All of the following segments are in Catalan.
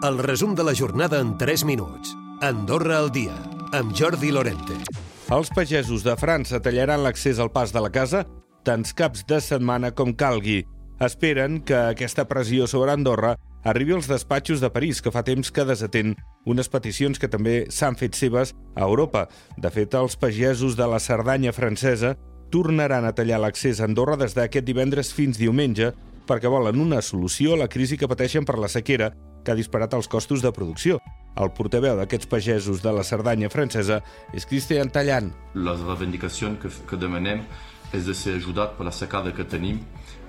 El resum de la jornada en 3 minuts. Andorra al dia, amb Jordi Lorente. Els pagesos de França tallaran l'accés al pas de la casa tants caps de setmana com calgui. Esperen que aquesta pressió sobre Andorra arribi als despatxos de París, que fa temps que desatén unes peticions que també s'han fet seves a Europa. De fet, els pagesos de la Cerdanya francesa tornaran a tallar l'accés a Andorra des d'aquest divendres fins diumenge perquè volen una solució a la crisi que pateixen per la sequera que ha disparat els costos de producció. El portaveu d'aquests pagesos de la Cerdanya francesa és Cristian Tallant. Les reivindicacions que, que demanem és de ser ajudat per la secada que tenim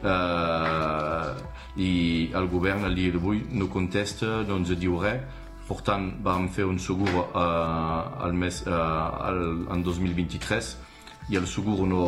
eh, i el govern al dia d'avui no contesta, no ens diu res. Per tant, vam fer un segur eh, al mes, eh, al, en 2023 i el segur no,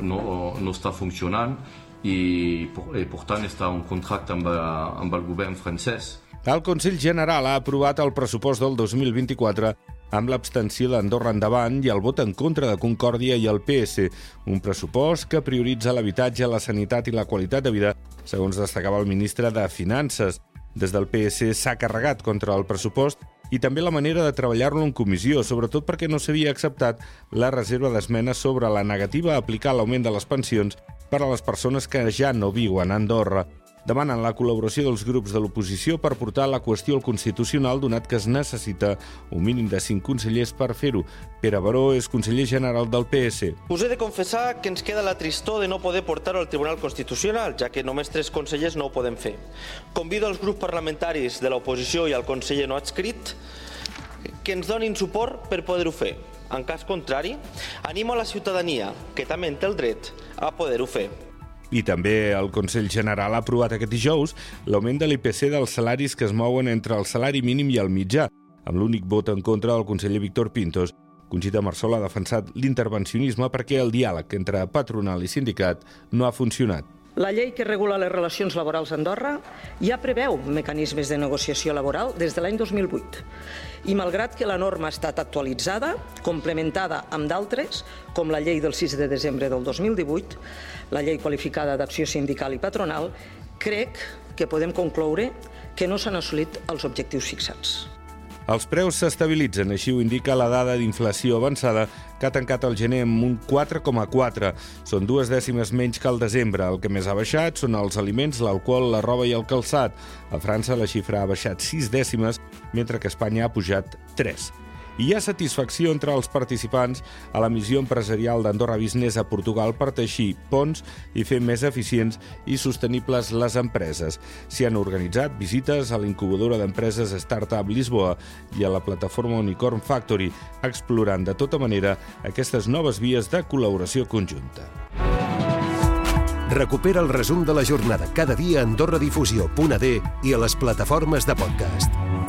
no, no està funcionant i, i per tant està un contracte amb, amb el govern francès. El Consell General ha aprovat el pressupost del 2024 amb l'abstenció d'Andorra endavant i el vot en contra de Concòrdia i el PS, un pressupost que prioritza l'habitatge, la sanitat i la qualitat de vida, segons destacava el ministre de Finances. Des del PS s'ha carregat contra el pressupost i també la manera de treballar-lo en comissió, sobretot perquè no s'havia acceptat la reserva d'esmenes sobre la negativa a aplicar l'augment de les pensions per a les persones que ja no viuen a Andorra demanen la col·laboració dels grups de l'oposició per portar la qüestió al Constitucional, donat que es necessita un mínim de cinc consellers per fer-ho. Pere Baró és conseller general del PS. Us he de confessar que ens queda la tristor de no poder portar-ho al Tribunal Constitucional, ja que només tres consellers no ho podem fer. Convido els grups parlamentaris de l'oposició i al conseller no adscrit que ens donin suport per poder-ho fer. En cas contrari, animo a la ciutadania, que també en té el dret, a poder-ho fer. I també el Consell General ha aprovat aquest dijous l'augment de l'IPC dels salaris que es mouen entre el salari mínim i el mitjà, amb l'únic vot en contra del conseller Víctor Pintos. Conxita Marsol ha defensat l'intervencionisme perquè el diàleg entre patronal i sindicat no ha funcionat. La llei que regula les relacions laborals a Andorra ja preveu mecanismes de negociació laboral des de l'any 2008. I malgrat que la norma ha estat actualitzada, complementada amb d'altres, com la llei del 6 de desembre del 2018, la llei qualificada d'acció sindical i patronal, crec que podem concloure que no s'han assolit els objectius fixats. Els preus s'estabilitzen, així ho indica la dada d'inflació avançada que ha tancat el gener amb un 4,4. Són dues dècimes menys que el desembre. El que més ha baixat són els aliments, l'alcohol, la roba i el calçat. A França la xifra ha baixat 6 dècimes, mentre que Espanya ha pujat 3 i hi ha satisfacció entre els participants a la missió empresarial d'Andorra Business a Portugal per teixir ponts i fer més eficients i sostenibles les empreses. S'hi han organitzat visites a l'incubadora d'empreses Startup Lisboa i a la plataforma Unicorn Factory, explorant de tota manera aquestes noves vies de col·laboració conjunta. Recupera el resum de la jornada cada dia a AndorraDifusió.d i a les plataformes de podcast.